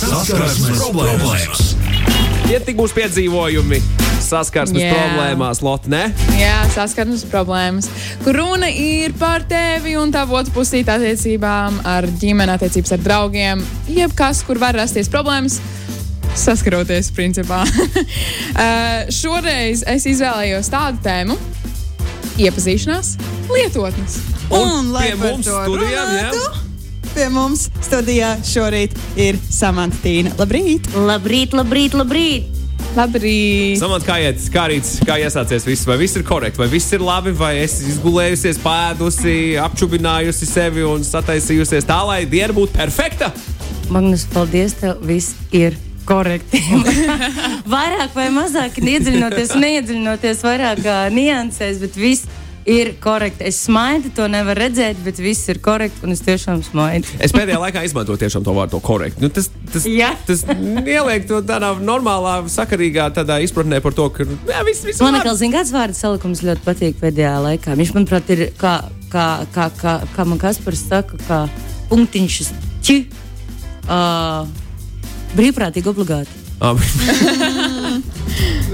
Saskarsmes problēmas. Ir tik mūsu piedzīvojumi saskarsmes Jā. problēmās, Lotte, ne? Jā, saskarsmes problēmas. Kur runa ir par tevi un tavu otru pusīti attiecībām ar ģimeni, attiecības ar draugiem, jebkas, kur var rasties problēmas. Saskaroties, principā. uh, šoreiz es izvēlējos tādu tēmu, iepazīšanās, lietotnes. Un, lai pie mums to studijā, jā? runātu, Pie mums studijā šorīt ir Samants Tīna. Labrīt! Labrīt, labrīt, labrīt! Labrīt! Samant, kā iet, kā rīts, kā iesācies viss? Vai viss ir korekti, vai viss ir labi, vai esi izgulējusies, pēdusi, apčubinājusi sevi un sataisījusies tā, lai diena būtu perfekta? Magnus, paldies, tev viss ir korekti. vairāk vai mazāk iedziļinoties, neiedziļinoties vairāk uh, niansēs, bet viss ir korekti. Es smaidu, to nevar redzēt, bet viss ir korekti un es tiešām smaidu. Es pēdējā laikā izmantoju tiešām to vārdu korekti. Nu, tas, tas, Jā. tas ieliek to tādā normālā, sakarīgā tādā izpratnē par to, ka jā, viss, viss Man atkal zina, kāds vārdu salikums ļoti patīk pēdējā laikā. Viņš, manuprāt, ir kā, kā, kā, kā, kā man Kaspars saka, kā punktiņš ķi. Uh, brīvprātīgi obligāti.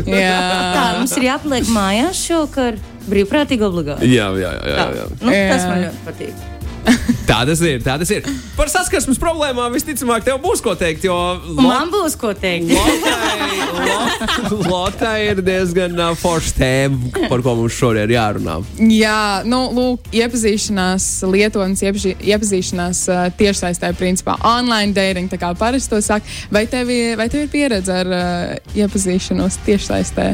Jā, Tā, mums ir jāpaliek mājās šovakar brīvprātīgi obligāti. jā, jā, jā, jā, jā. Nu, tas Jā. man ļoti patīk. Tā tas ir. Tā tas ir. Par saskarsmes problēmām visticamāk tev būs ko teikt, jo Un Man būs ko teikt. Lot- Lotai ir diezgan uh, forša tēma, par ko mums šodien jārunā. Jā nu, lūk, iepazīšanās lietotnes, iepazīšanās uh, tiešsaistē, principā online dating, tā kā parasti to saka. Vai tev, ir- vai tev ir pieredze ar uh, iepazīšanos tiešsaistē?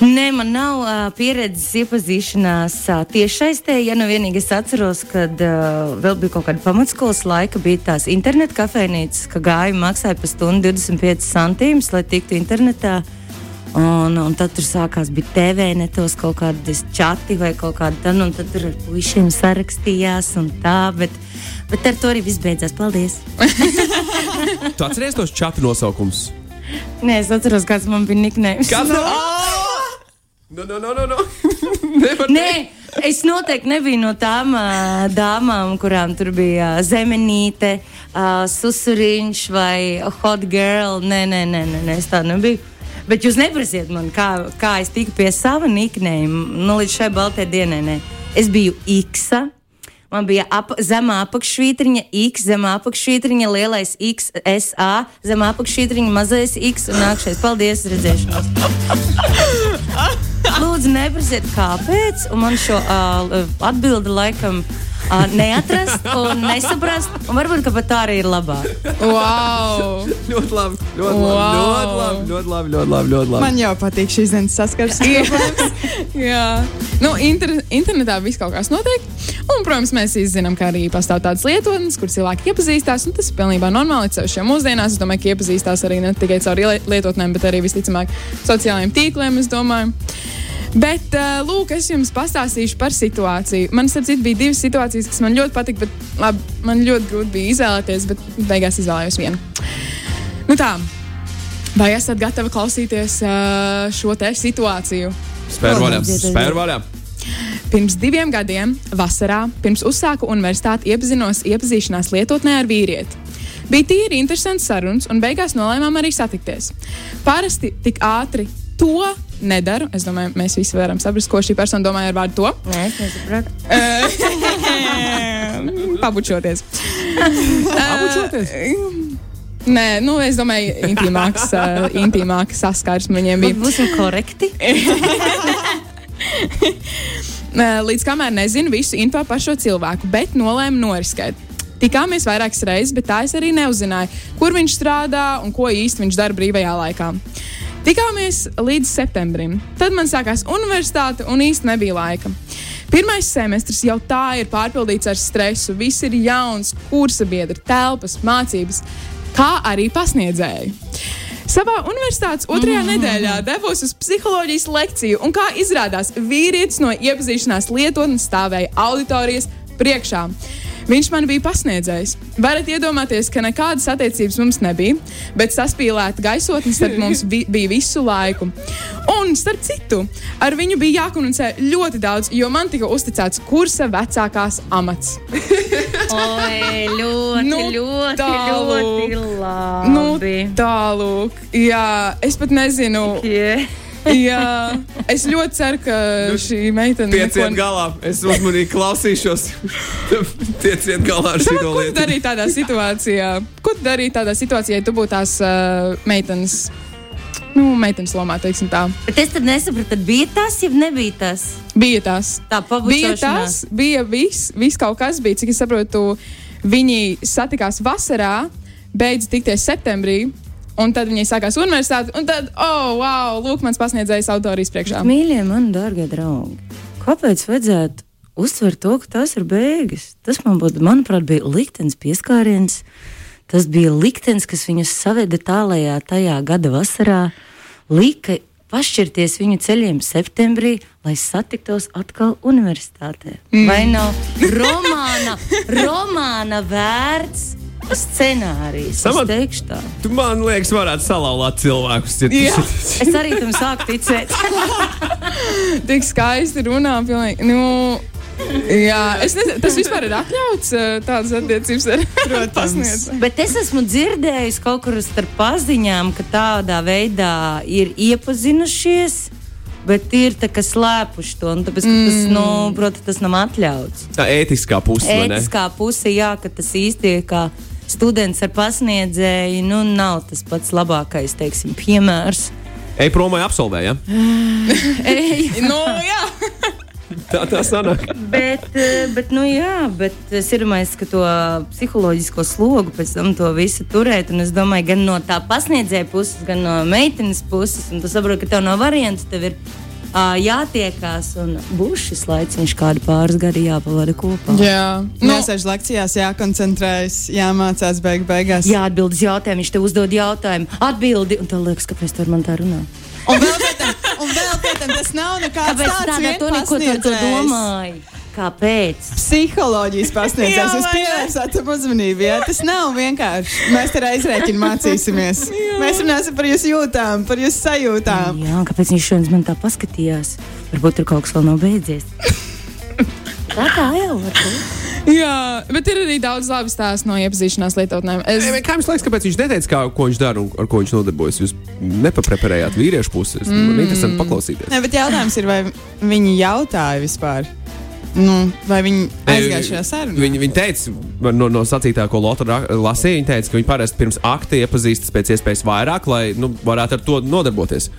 Nē, man nav uh, pieredzes iepazīšanās uh, tiešsaistē. Ja nu vienīgi es atceros, kad uh, vēl bija kaut kāda pamatskolas laika, bija tās internetu kafejnīcas, ka gāja maksāja par stundu 25 centīmus, lai tiktu internetā. Un, un tad tur sākās bija TV, netos kaut kādas čati vai kaut kāda tāda, un tad tur ar puišiem sarakstījās un tā, bet, bet ar to arī viss beidzās. Paldies! Tu atceries tos čatu nosaukumus? Nē, es atceros, kāds man bija niknējums. Kas tas ir? No, no, no, no, no. Nē, es noteikti nebiju no tām uh, dāmām, kurām tur bija uh, zemenīte, uh, susuriņš vai hot girl. Nē, nē, nē, nē, nē es tā nebiju. Bet jūs neprasiet man, kā, kā es tiku pie sava niknējuma. Nu, līdz šai baltajai dienai. Nē. Es biju X. Man bija ap, zemā apakšvītriņa, X, zemā apakšvītriņa, lielais X, SA, zemā apakšvītriņa, mazais X un nākšais. Paldies, redzēšanos! Lūdzu, neprasiet, kāpēc. Un man šo uh, atbildi laikam uh, neatrast un nesaprast. Un varbūt ka pat tā arī ir labāk. Wow! Ļoti labi. Ļoti Wow. labi. Ļoti labi. Ļoti labi. Ļoti labi. Man jau patīk šīs dienas saskarsmes. Jā, nu, inter, internetā viss kaut kas notiek. Un, protams, mēs zinām, ka arī pastāv tādas lietotnes, kur cilvēki iepazīstās. un Tas ir pilnībā normāli. Ceļš jau mūsdienās, es domāju, ka iepazīstās arī ne tikai caur ie- lietotnēm, bet arī visticamāk sociālajiem tīkliem. es domāju. Bet, uh, lūk, es jums pastāstīšu par situāciju. Man starp citu bija divas situācijas, kas man ļoti patika, bet labi, man ļoti grūti bija izvēlēties, bet beigās izvēlējos vienu. Nu tā, vai esat gatavi klausīties uh, šo te situāciju? Spēr vaļā. Aiziet, aiziet. Spēr vaļā. Pirms diviem gadiem, vasarā, pirms uzsāku universitāti, iepazinos iepazīšanās lietotnē ar vīrieti. Bija tīri interesants sarunas, un beigās nolēmām arī satikties. Parasti tik ātri to nedaru. Es domāju, mēs visi varam saprast, ko šī persona domāja ar vārdu to. Nē, es nesaprotu. Pabučoties. Pabučoties? Nē, nu, es domāju, intīmāks, uh, intīmāks saskarsme viņiem bija. Būsim korekti. Eh, Līdz kamēr nezinu visu info par šo cilvēku, bet nolēmu noriskēt. Tikāmies vairākas reizes, bet tā es arī neuzzināju, kur viņš strādā un ko īsti viņš dara brīvajā laikā. Tikāmies līdz septembrim. Tad man sākās universitāte un īsti nebija laika. Pirmais semestris jau tā ir pārpildīts ar stresu. Viss ir jauns, kursa biedri, telpas, mācības, kā arī pasniedzēji. Savā universitātes otrajā mm. nedēļā devos uz psiholoģijas lekciju, un kā izrādās, vīrietis no iepazīšanās lietotnes stāvēja auditorijas priekšā. Viņš man bija pasniedzējis. Varat iedomāties, ka nekādas attiecības mums nebija, bet saspīlēta gaisotne starp mums vi bija visu laiku. Un, starp citu, ar viņu bija jākomunicē ļoti daudz, jo man tika uzticēts kursa vecākās amats. Oi, ļoti, Nu, ļoti, tālūk. ļoti labi. Nu, tālāk, jā, es pat nezinu. Yeah. Jā, es ļoti ceru, ka šī meitene Tieciet galā, es uzmanīgi klausīšos. Tieciet galā ar šo Ko tu lietu. darīji tādā situācijā? Ko tu darīji tādā situācijā, ja tu būtu tās uh, meitenes, nu, meitenes lomā, teiksim tā? Bet es tad nesapratu, tad bija tas, ja nebija tas. Bija tas. Tā Bija tas, bija viss, viss kaut kas bija. Cik es saprotu, viņi satikās vasarā, beidz tikties septembrī. Un tad viņi sākās universitāti, un tad, oh, wow, lūk, mans pasniedzējs autorijas priekšā. Mīļie, mani dārgie draugi, kāpēc vajadzētu uztvert to, ka tas ir beigas? Tas man būtu, manuprāt, bija liktenis pieskāriens. Tas bija liktenis, kas viņus saveda tālajā tajā gada vasarā, lika pašķirties viņu ceļiem septembrī, lai satiktos atkal universitātē. Mm. Vai nav romāna, romāna vērts scenārijs? Samat- Es teikšu tā. Tu man liekas, varētu salauzīt cilvēkus. Ja. Es arī tam sāku ticēt. Tik skaisti runā, pilnīgi. Nu, jā, es nezinu, tas vispār ir atļauts uh, tādas attiecības ar Protams. Bet es esmu dzirdējis kaut kur starp paziņām, ka tādā veidā ir iepazinušies. Bet ir tā, kas slēpuši to. Tāpēc, ka tas, Mm. nu, protams, tas nav atļauts. Tā ētiskā puse, vai ne? Ētiskā puse, jā, ka tas īsti kā students ar pasniedzēju, nu, nav tas pats labākais, teiksim, piemērs. Ej prom vai absolvē, ja? nu, jā. Tā tā sanāk. Bet, eh, bet, nu, jā, bet es iedomājos, ka to psiholoģisko slogu pēc tam to visu turēt. Un es domāju, gan no tā pasniedzēja puses, gan no meitenes puses. Un tu saproti, ka tev nav variants, tev ir jātiekās un būs šis laiks, kādu pāris gadi jāpavada kopā. jā. Nu, Nu, Jāsēž lekcijās, jākoncentrējas, jāmācās beig beigās. Jā, atbild uz jautājumu, viņš tev uzdod jautājumu, atbildi, un tev liekas, kāpēc tu ar mani tā runā. Un vēl pēc tam, un vēl pēc tam tas nav nekāds Kāpēc tāds tādā vien tonī, ko tu to domāji? Kāpēc? Psiholoģijas pasniedzējs. Jā, Jūs pievērsāt uzmanību. Jā? Tas nav vienkārši. Mēs te aizrēķinu mācīsimies. Mēs runāsim par jūsu jūtām, par jūsu sajūtām. Jā, un kāpēc viņš šodien man tā paskatījās? Varbūt tur kaut kas vēl nav beidzies. Tā kā jau var būt. jā, bet ir arī daudz labi stāstu no iepazīšanās lietotnēm. Es, Ei, Kā jums liekas, kāpēc viņš neteica, kā, ko viņš dara un ar ko viņš nodarbojas? Jūs nepapreparējāt vīriešu puses. Mm. Man interesanti paklausīties. Ne, bet jautājums ir, vai viņi jautāja vispār? Nu, vai viņi aizgāja šajā sarunā? Viņa, viņa teica, no, no sacītā, ko Lotte lasīja, viņa teica, ka viņi parasti pirms akta iepazīstas pēc iespējas vairāk, lai nu, varētu ar to nodarboties.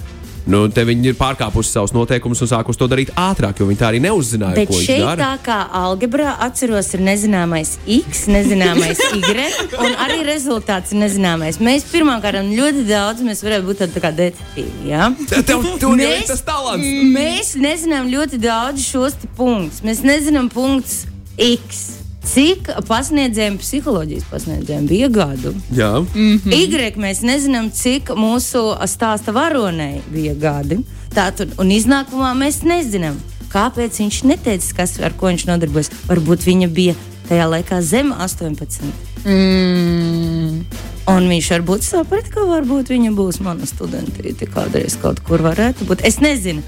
Nu, te viņi ir pārkāpuši savus noteikumus un sākuši to darīt ātrāk, jo viņi tā arī neuzzināja, Bet šeit, dara. tā kā algebrā, atceros, ir nezināmais X, nezināmais Y, un arī rezultāts ir nezināmais. Mēs pirmkārt ļoti daudz, mēs varētu būt tādi tā kā detektīvi. Ja? Te- Tev ir Mēs- tas talants. Mēs nezinām ļoti daudz šos punktus. Mēs nezinām punktus X. Cik pasniedzējiem, psiholoģijas pasniedzējiem bija gadu? Jā, Mm. Y mēs nezinām, cik mūsu stāsta varonei bija gadi. Tātad, un iznākumā mēs nezinām, kāpēc viņš neteica, kas, ar ko viņš nodarbojas. Varbūt viņa bija tajā laikā zem 18. mm, Un viņš varbūt saprata, ka varbūt viņa būs mana studentīte kādreiz kaut kur varētu būt. Es nezinu.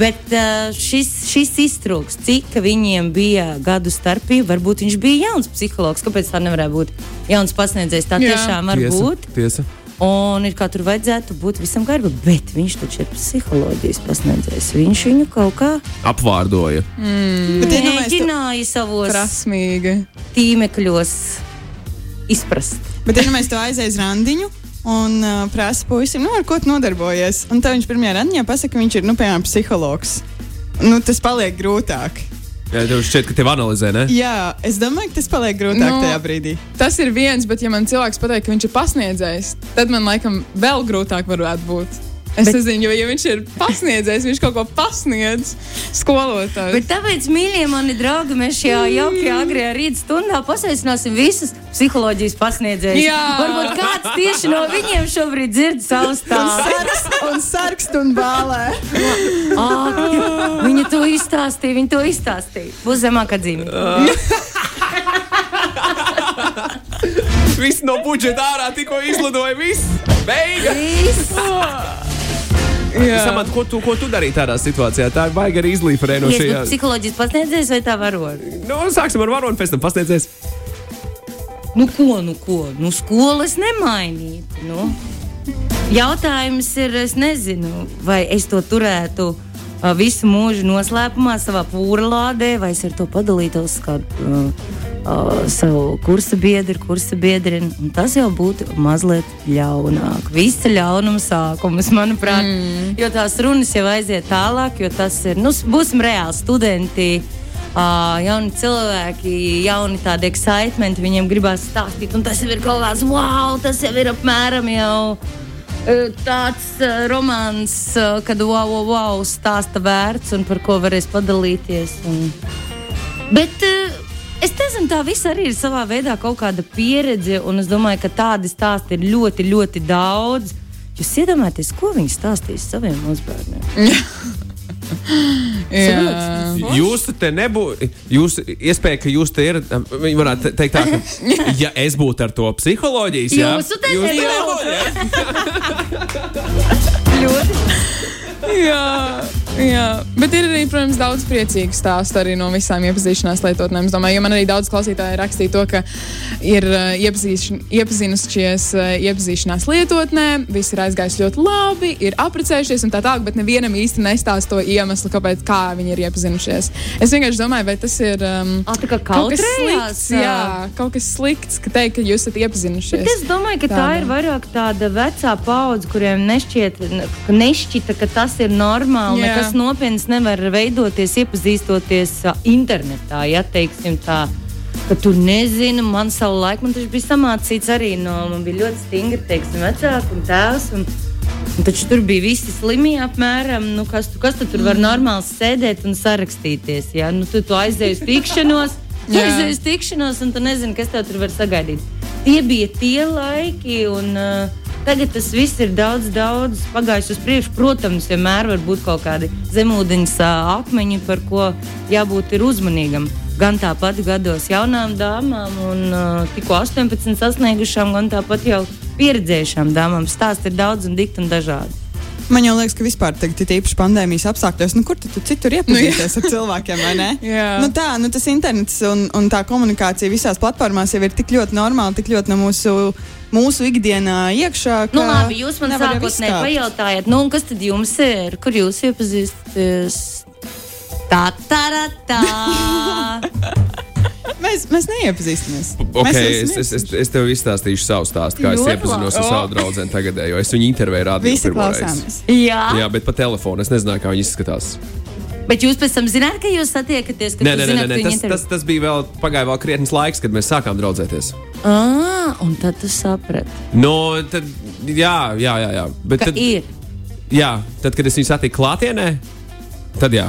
Bet šis, šis iztrūks, cik viņiem bija gadu starpība, varbūt viņš bija jauns psihologs. Kāpēc tā nevarēja būt jauns pasniedzējs? Tā Jā. tiešām var tiesa. būt. tiesa. Un ir kā tur vajadzētu būt visam kārtībā, bet viņš taču ir psiholoģijas pasniedzējs. Viņš viņu kaut kā Apvārdoja. Bet iedomājieties, tu- mēģināja savos prasmīgi. tīmekļos izprast. Bet iedomājieties, tu aizies randiņu. Un uh, prasa puisim, nu, ar ko tu nodarbojies. Un tad viņš pirmajā randiņā pasakā, ka viņš ir, nu, piemēram, psihologs. Nu, tas paliek grūtāk. Jā, tev šķiet, ka tev analizē, ne? Jā, es domāju, ka tas paliek grūtāk Nu, tajā brīdī. Tas ir viens, bet ja man cilvēks pateiks, ka viņš ir pasniedzējs, tad man laikam vēl grūtāk varētu būt. Es bet, nezinu, jo ja viņš ir pasniedzējis, viņš kaut ko pasniedz skolotājai. Bet tāpēc, mīļie mani draugi, mēs šajā jaukajā agrajā rīta stundā pasveicināsim visus psiholoģijas pasniedzējus. Jā. Varbūt kāds tieši no viņiem šobrīd dzird savu Un stāstu. sarkst, un sarkst un bālē. Ak, Viņa to izstāstīja, viņa to izstāstīja. Būs zemākā dzīve. Viss no budžeta ārā tikko izlidoja. Viss! Beigas! Samant, ko, tu, ko tu darīji tādā situācijā? Tā ir baigta arī izlīferē no Ies šajā. būt psiholoģijas pasniedzējs vai tā varoni? Nu, sāksim ar varonu, pēc tam pasniedzies. Nu, ko, nu, ko? Nu, skolas nemainīt. Nu. Jautājums ir, es nezinu, vai es to turētu visu mūžu noslēpumā savā pūrlādē, vai es ar to padalītos kādu uh, uh, savu kursa biedru, kursa biedrinu. Un Tas jau būtu mazliet ļaunāk. Visa ļaunuma sākums, manuprāt, mm. jo tās runas jau aiziet tālāk, jo tas ir, nu, būsim reāli studenti. Uh, jauni cilvēki, jauni tādi excitementi, viņiem gribās stāstīt, un tas jau ir kaut kāds wow, tas jau ir apmēram jau tāds uh, romāns, uh, kad wow, wow, wow, stāsta vērts un par ko varēs padalīties. Un... Bet uh, es nezinu, tā viss arī ir savā veidā kaut kāda pieredze, un es domāju, ka tādi stāsti ir ļoti, ļoti daudz. Jūs iedomājaties, ko viņi stāstīs saviem mazbērniem? Jūs te nebūtu. Jūs iespēja, ka jūs te ir. Viņi varētu te- teikt, tā, ka, ja es būtu ar to psiholoģijas, jā, Jūsu te jūs nebūtu. Jā, jā, bet ir arī, protams, daudz priecīgu stāstu arī no visām iepazīšanās lietotnēm. Es domāju, jo man arī daudz klausītāji rakstīja to, ka ir uh, iepazinušies uh, iepazīšanās lietotnē, viss ir aizgājis ļoti labi, ir apprecējušies un tā tālāk, bet nevienam īsti nestāsta to iemeslu, kāpēc kā viņi ir iepazinušies. Es vienkārši domāju, vai tas ir um, tā kā kaut kas slikts. Jā, kaut kas slikts, ka teikt, ka jūs esat iepazinušies. Bet es domāju, ka tā Tāda. ir vairāk tāda vecā paudze, kuriem nešķiet, nešķita, ka tas ir normāli. Jā. Nekas nopietns nevar veidoties, iepazīstoties internetā. Ja teiksim tā. Ka tu nezini, man savu laiku man taču bija samācīts arī no man bija ļoti stingri teiksim, vecāki un tēvs. Un, un taču tur bija visi slimie apmēram. Nu, kas, tu, kas tu tur var normāli sēdēt un sarakstīties? Ja? Nu, tu, tu aizēji uz tikšanos. Tu aizēji uz tikšanos, un tu nezini, kas tev tur var sagaidīt. Tie bija tie laiki, un uh, tagad tas viss ir daudz, daudz pagājis uz priekšu. Protams, vienmēr var būt kaut kādi zemūdens akmeņi, par ko jābūt uzmanīgam. Gan tāpat gados jaunām dāmām, un uh, tikko 18 sasniegušām, gan tāpat jau pieredzējušām dāmām. Stāsti ir daudz un dikti un dažādi. Man jau liekas, ka vispār tagad īpaši pandēmijas apstākļos. Nu, kur tu, tu citur iepazīties ar cilvēkiem, vai ne? Nu, tā, nu, tas internets un, un tā komunikācija visās platformās jau ir tik ļoti normāla, tik ļoti no mūsu, mūsu ikdienā iekšā. Nu, labi, jūs man sākotnēji izskāpt. pajautājāt, nu, kas tad jums ir? Kur jūs iepazīstaties? Tā, tā, tā, tā. Mēs, mēs neiepazīstamies. Okay, Mēs es, es, es, es tev izstāstīšu savu stāstu, kā es Ļoti iepazinos ar savu draugu tagadējo. Es viņu intervēju rādījumā. Jā. Jā, bet pa telefonu es nezināju, kā viņi izskatās. Bet jūs pēc tam zināt, ka jūs satiekaties, ka Nē, jūs nē, nē, zināt, nē, viņi tas, tas, tas bija vēl pagāja vēl krietnes laiks, kad mēs sākām draudzēties. Ah, un tad tu saprati, No, tad, jā, jā, jā. jā. Bet ka tad, ir. jā, tad, kad es viņu satiku klātienē, tad jā.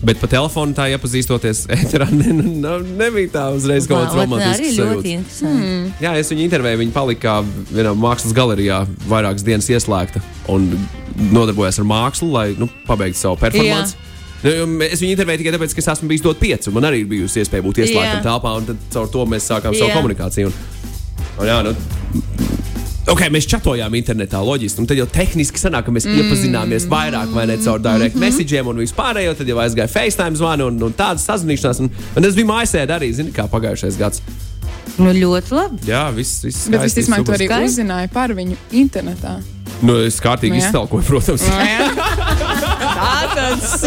Bet pa telefonu tā iepazīstoties, ēterā ne, ne, nebija tā uzreiz kaut kāds romantisks. interesanti. Hmm. Jā, es viņu intervēju. Viņa palika vienā mākslas galerijā vairākas dienas ieslēgta un nodarbojās ar mākslu, lai nu, pabeigtu savu performanci. Nu, jo Es viņu intervēju tikai tāpēc, ka es esmu bijis dot pieci. un Man arī ir bijusi iespēja būt ieslēgtam Jā. telpā, un tad caur to mēs sākām savu Jā. komunikāciju. Un, un, jā, nu, okay, mēs čatojām internetā, loģiski. Un tad jau tehniski sanāk, ka mēs mm. iepazināmies vairāk vai ne caur direct mm -hmm. messagiem un vispārējo. Tad jau aizgāja FaceTime zvanu un, un tādas sazināšanās. Un, un tas bija mājasēde arī, zini, kā pagājušais gads. Nu, ļoti labi. Jā, viss, viss Bet skaisti, visticamāk, tu arī Skaisti. uzzināji par viņu internetā. Nu, es kārtīgi Nu, jā. iztalkoju, protams. Tā tas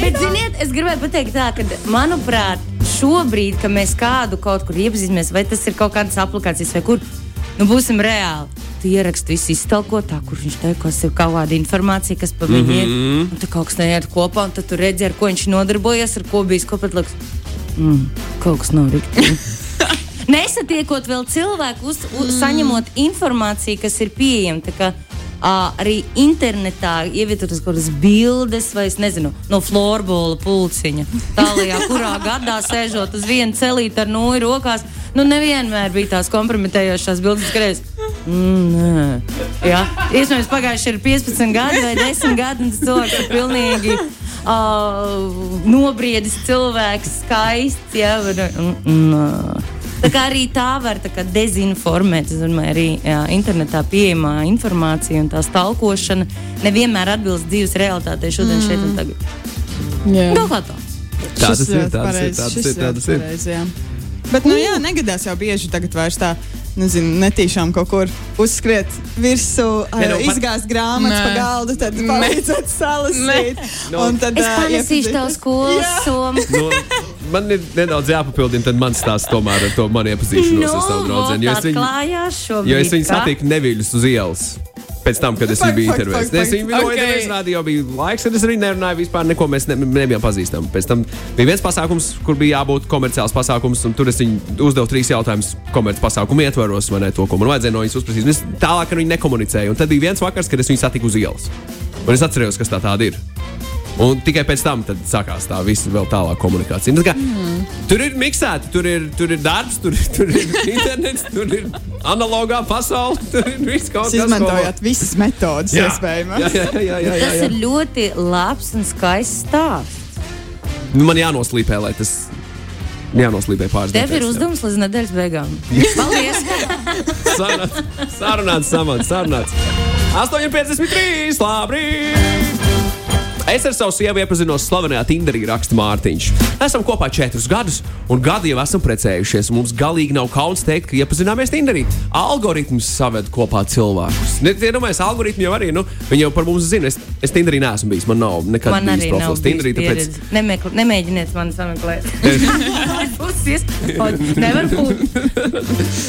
Bet, ziniet, es gribēju pateikt, tā, ka, manuprāt, šobrīd, kad mēs kādu kaut kur iepazīstamies, vai tas ir kaut kādas aplikācijas, vai kur, nu, būsim reāli. Tu ieraksti visu iztalkotā, kur viņš teica, kas ir kaut kāda informācija, kas par viņu ir. Un tur kaut kas neiet kopā, un tad tu redzi, ar ko viņš nodarbojas, ar ko bijis kopā. Mm, kaut kas nav rīktīgi. Nesatiekot vēl cilvēku, uz, uz, saņemot informāciju, kas ir pieejama. Ā, Arī internetā ievietotas kaut kādas bildes, vai es nezinu, no florbola pulciņa. Tālākajā, kurā gadā sēžot uz vienu celīti ar nūju rokās, nu nevienmēr bija tās kompromitējošās bildes, reizes. Mm. Jā, iespējams, pagājuši ir 15 gadi vai 10 gadi, un tas cilvēks ir pilnīgi uh, nobriedis cilvēks, skaists. Jā, un, un, un, uh, Tā kā arī tā var tā dezinformēt, es domāju, arī jā, internetā pieejamā informācija un tā stalkošana nevienmēr atbilst dzīves realitātei šodien, mm. šeit un tagad. Jā. Kaut kā tā. Tas ir, ļoti tā tas ir, pareizi, tā tas ir. Bet, nu, jā, negadās jau bieži tagad vairs tā. Nezinu, netīšām kaut kur uzskriet virsū, Ne, nu, izgāzt grāmatas Nē. pa galdu, tad palīdzēt salasīt. Nu, Un tad Es panesīšu iepazīties. skolas somu. Nu, man ir nedaudz jāpapildina tad mans stāsts tomēr ar to manu iepazīšanos ar savu draugu. Jo es viņu, jo es viņu satiku neviļus uz ielas. Pēc tam, kad es viņu biju intervējis. Es viņu fakt. intervējis, rādījā bija laiks, kad es arī nerunāju vispār neko. Mēs ne, nebijām pazīstami. Pēc tam bija viens pasākums, kur bija jābūt komerciāls pasākums, un tur es viņu uzdevu trīs jautājumus komerciālā pasākuma ietvaros, vai ne to, ko man vajadzēja no viņas uzprasīt. Es tālāk ar viņu nekomunicēju. Un tad bija viens vakars, kad es viņu satiku uz ielas. Un es atceros, kas tā tāda ir. Un tikai pēc tam sākās tā visa vēl tālāka komunikācija. Nu, tā kā, mm. Tur ir miksēti, tur ir, tur ir darbs, tur, tur ir internets, tur ir analogā pasaule. Tur ir viss kaut kas izmantojāt visas metodas, iespējams. Jā, jā, jā, jā, jā, Tas jā. ir ļoti labs un skaists stāsts. Nu, man jānoslīpē, lai tas jānoslīpē pāris Tev ir uzdevums līdz nedēļas beigām. Paldies! Sarunāts, sarunāts, samants, sarunāts. 8,53. Labrīt! Es ar savu sievu iepazinos slavenajā Tinderī, raksta Mārtiņš. Esam kopā četrus gadus, un gadu jau esam precējušies. Mums galīgi nav kauns teikt, ka iepazināmies Tinderī. Algoritms saved kopā cilvēkus. Iedomājieties, algoritmi jau arī, nu, viņi jau par mums zina. Es, es Tinderī neesmu bijis, man nav nekad Man bijis profils Tinderī. Tinderī, Tāpēc Nemekl, nemēģiniet mani sameklēt.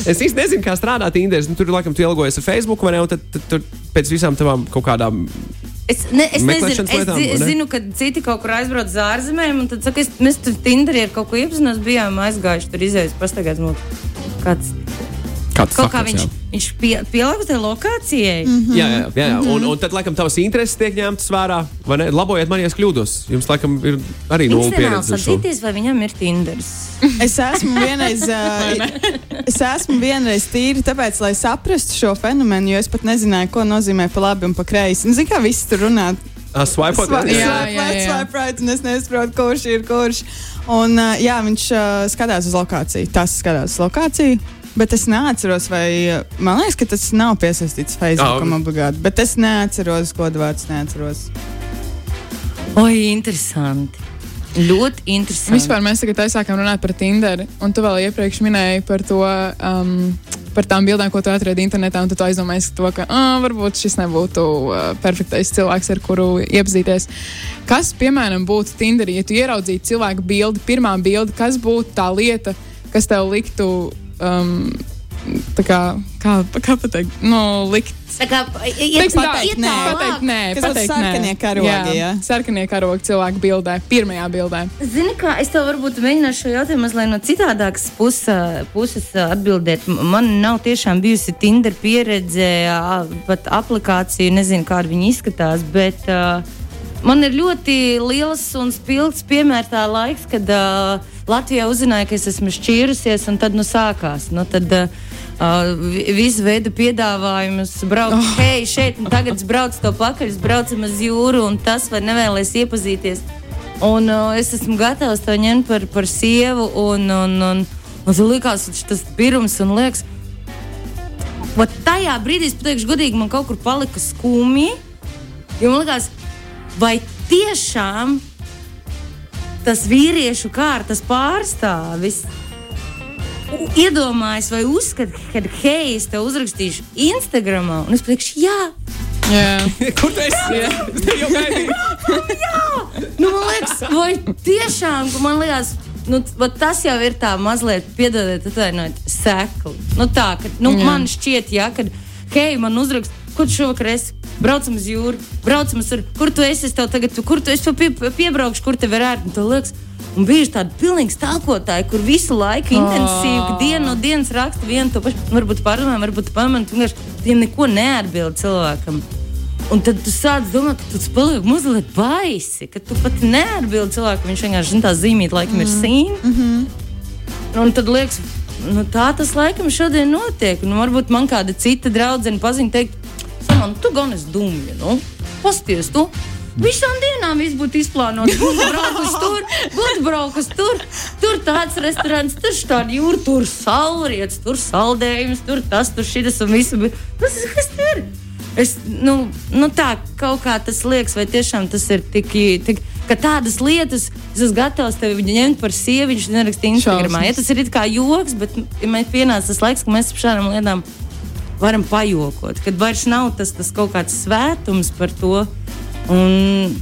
Es īsti nezinu, kā strādā Tinderis. Nu, tur laikam tu ilgojies ar Facebook, vai ne? Un tad, tad, tad pēc visām tavām kaut kādām Es, ne, es nezinu, es, lietām, es ne? zinu, ka citi kaut kur aizbrauc uz ārzemēm, un tad saka, es, mēs tur Tinderī ar kaut ko iepazinās, bijām aizgājuši tur izējas pastaigāt. Nu, kāds, kāds kaut kā sakars, viņš, jā. viņš pie, pielāgojas tajā lokācijai. Mm. Jā, jā, jā, jā. Un, un tad, laikam, tavas intereses tiek ņemtas vērā. vai ne? Labojiet man, ja es kļūdos. Jums, laikam, ir arī nulle pieredze. šo. apzīties, vai viņam ir Tinders. Es esmu vienreiz, es esmu vienreiz tīri tāpēc, lai saprastu šo fenomenu, jo es pat nezināju, ko nozīmē pa labi un pa kreisi. Nu, Zini, kā visi tur runā. Swipe, Swipe jā, jā. jā, jā, swipe right, un es nesaprotu, kurš ir kurš. Un, jā, viņš uh, skatās uz lokāciju. Tas skatās uz lokāciju. Bet es neatceros, vai man liekas, ka tas nav piesaistīts Facebook Ah. obligāti. Bet es neatceros, ko vārds neatceros. Oi, interesanti. Ļoti interesanti. Vispār mēs tagad aizsākām runāt par Tinder, un tu vēl iepriekš minēji par to. Um, Par tām bildēm, ko tu atradi internetā, un tu aizdomājies to, ka ah, varbūt šis nebūtu uh, perfektais cilvēks, ar kuru iepazīties. Kas, piemēram, būtu Tinderī, ja tu ieraudzītu cilvēku bildi, pirmā bilde, kas būtu tā lieta, kas tev liktu, um, tā kā, kā, kā pateikt, nu, likt Tā kā ja, Teiksim tā, iet nē, pateikt, nē, Kas pateikt, sarkanie karogi, Jā, jā? sarkanie karogi cilvēku bildē, pirmajā bildē. Zini, kā es tev varbūt mēģināšu šo jautājumu mazliet no citādākas puses, puses atbildēt. M- Man nav tiešām bijusi Tinder pieredze, pat aplikācija, nezinu, kāda viņa izskatās, bet uh, man ir ļoti liels un spilgts piemērs tā laiks, kad uh, Latvijā uzzināja, ka es esmu šķīrusies, un tad nu sākās. Nu, tad, uh, vi- visu veidu piedāvājumus, braukt, oh. hei, šeit, un tagad es braucu to pakaļ, braucam uz jūru, un tas vai nevēlies iepazīties. Un uh, es esmu gatavs to ņemt par, par sievu. Un, un, un, un tas likās, tas pirms un liekas, Vat tajā brīdī, pateikšu, godīgi, man kaut kur palika skumji. Jo man liekas, vai tiešām tas vīriešu kārtas pārstāvis iedomājas vai uzskata, ka, hei, es te uzrakstīšu Instagram, un es teikšu, jā, Jā. Kur? Es tevi jau gaidīju. Nu, man liekas, vai tiešām, ka man liekas, nu, tas jau ir tā mazliet, piedodiet, atvainojiet, sekli. Nu, tā, ka, nu, Jā. man šķiet, ja, kad, hei, man uzrakst, kur tu šovakar esi? Braucam uz jūru, braucam uz jūru. Kur tu esi? Es tev tagad, tu- kur tu esi? Pie, piebraukšu, kur tev ir ērti. Un Un bija tādi pilnīgi stāvotāji, kur visu laiku intensīvi, oh. dienu no dienas raksta vienu to pašu. Varbūt parunā, varbūt pamana, vienkārši tiem neko neatbild cilvēkam. Un tad tu sāc domāt, ka tu paliec mazliet baisi, ka tu pat neatbildi cilvēkam. Viņš vienkārši zina, tā zīmīta laikam ir sīna. Mm -hmm. Un tad liekas, nu, tā tas laikam šodien notiek. Nu, varbūt man kāda cita draudzene paziņa, teikt, Saman, tu gan esi dumja, nu, pasties tu. Visām dienām viss būtu izplānots. Būtu braukus tur, būtu braukus tur, tur tāds restorāns, tur tāda jūra, tur saulrietis, tur saldējums, tur tas, tur šis un viss. Tas ir kas tur? Es, nu, nu tā kaut kā tas liekas, vai tiešām tas ir tik, tik ka tādas lietas es esmu gatavs tevi ņemt par sievieti, viņš neraksta Instagramā. Ja tas ir kā joks, bet ja pienāca tas laiks, ka mēs par šādām lietām varam pajokot, kad vairs nav tas, tas kaut kāds svētums par to. Un,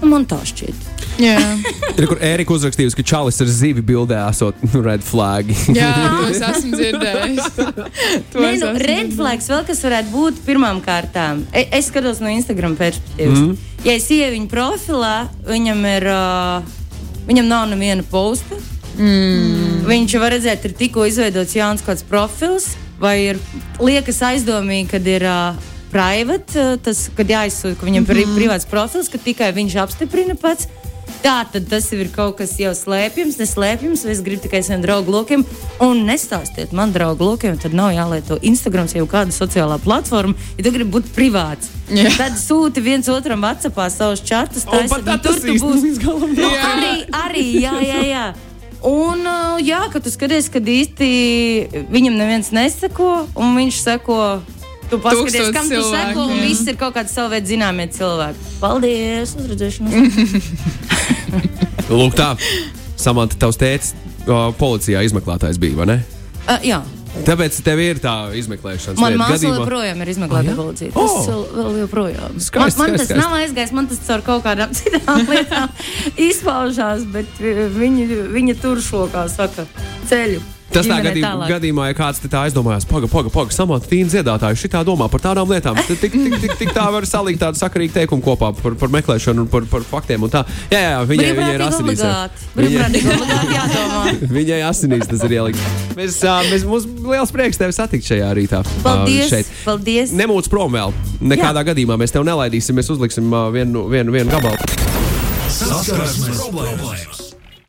nu, man tā šķiet. Ir, kur Erika uzrakstījusi, ka Čalis ar zivi bildē esot red flag. jā to es esmu dzirdējis. To Nē, es nu, red flags vēl kas varētu būt pirmām kārtām. E, es skatos no Instagram perspektīvas. Mm. Ja es ieju viņa profilā, viņam ir. Uh, Viņam nav neviena posta. Mm. Viņš var redzēt, ir tikko izveidots jauns kāds profils, vai ir liekas aizdomīgi, kad ir uh, private, tas, kad jāizsūta, ka viņam ir mm -hmm. privāts profils, ka tikai viņš apstiprina pats. Tā tad tas ir kaut kas jau slēpjams, neslēpjams. Es gribu tikai saviem draugu lokiem. Un nestāstiet man, draugu lokiem, tad nav jālieto Instagram vai kāda sociālā platforma, ja tu gribi būt privāts. Jā. Tad sūti viens otram WhatsAppā savus čatus. Pat tad tas tu līdz galam Nu, arī, arī, jā, jā, jā. Un, uh, jā, ka tu skaties, kad īsti viņam neviens neseko, un viņš seko. Tu paskaties, kam tu cilvēku, seko, un viss ir kaut kāds savu veidu zināmie cilvēki. Paldies! Uz redzēšanos! Lūk, tā. Samanta, tavs tēvs policijā izmeklētājs bija, vai ne? uh, jā, Tāpēc tev ir tā izmeklēšanas man māsa Gadījumā- joprojām ir izmeklēta Ah, jā? policija. Oh! Tas oh. vēl joprojām. Skaisti, man, man skaisti, tas nav aizgājis, man tas caur kaut kādām citām lietām izpaužās, bet uh, viņi, viņi tur šo, kā saka, ceļu. Tas tā gadījumā, tālāk. gadījumā, ja kāds te tā aizdomājās, paga, paga, paga, samanta tīna dziedātāju, šitā domā par tādām lietām, tad tik, tik, tik, tik tā var salikt tādu sakarīgu teikumu kopā par, par meklēšanu un par, par faktiem un tā. Jā, jā, viņai, viņai ir asinīs. Viņai, viņai asinīs tas ir ielikt. Mēs, mēs, mums liels prieks tevi satikt šajā rītā. Paldies! šeit. paldies. Nemūc prom vēl. Nekādā Jā. gadījumā mēs tevi nelaidīsim. Mēs uzliksim vienu, vienu, vienu gabalu. Saskarsmes problēmas.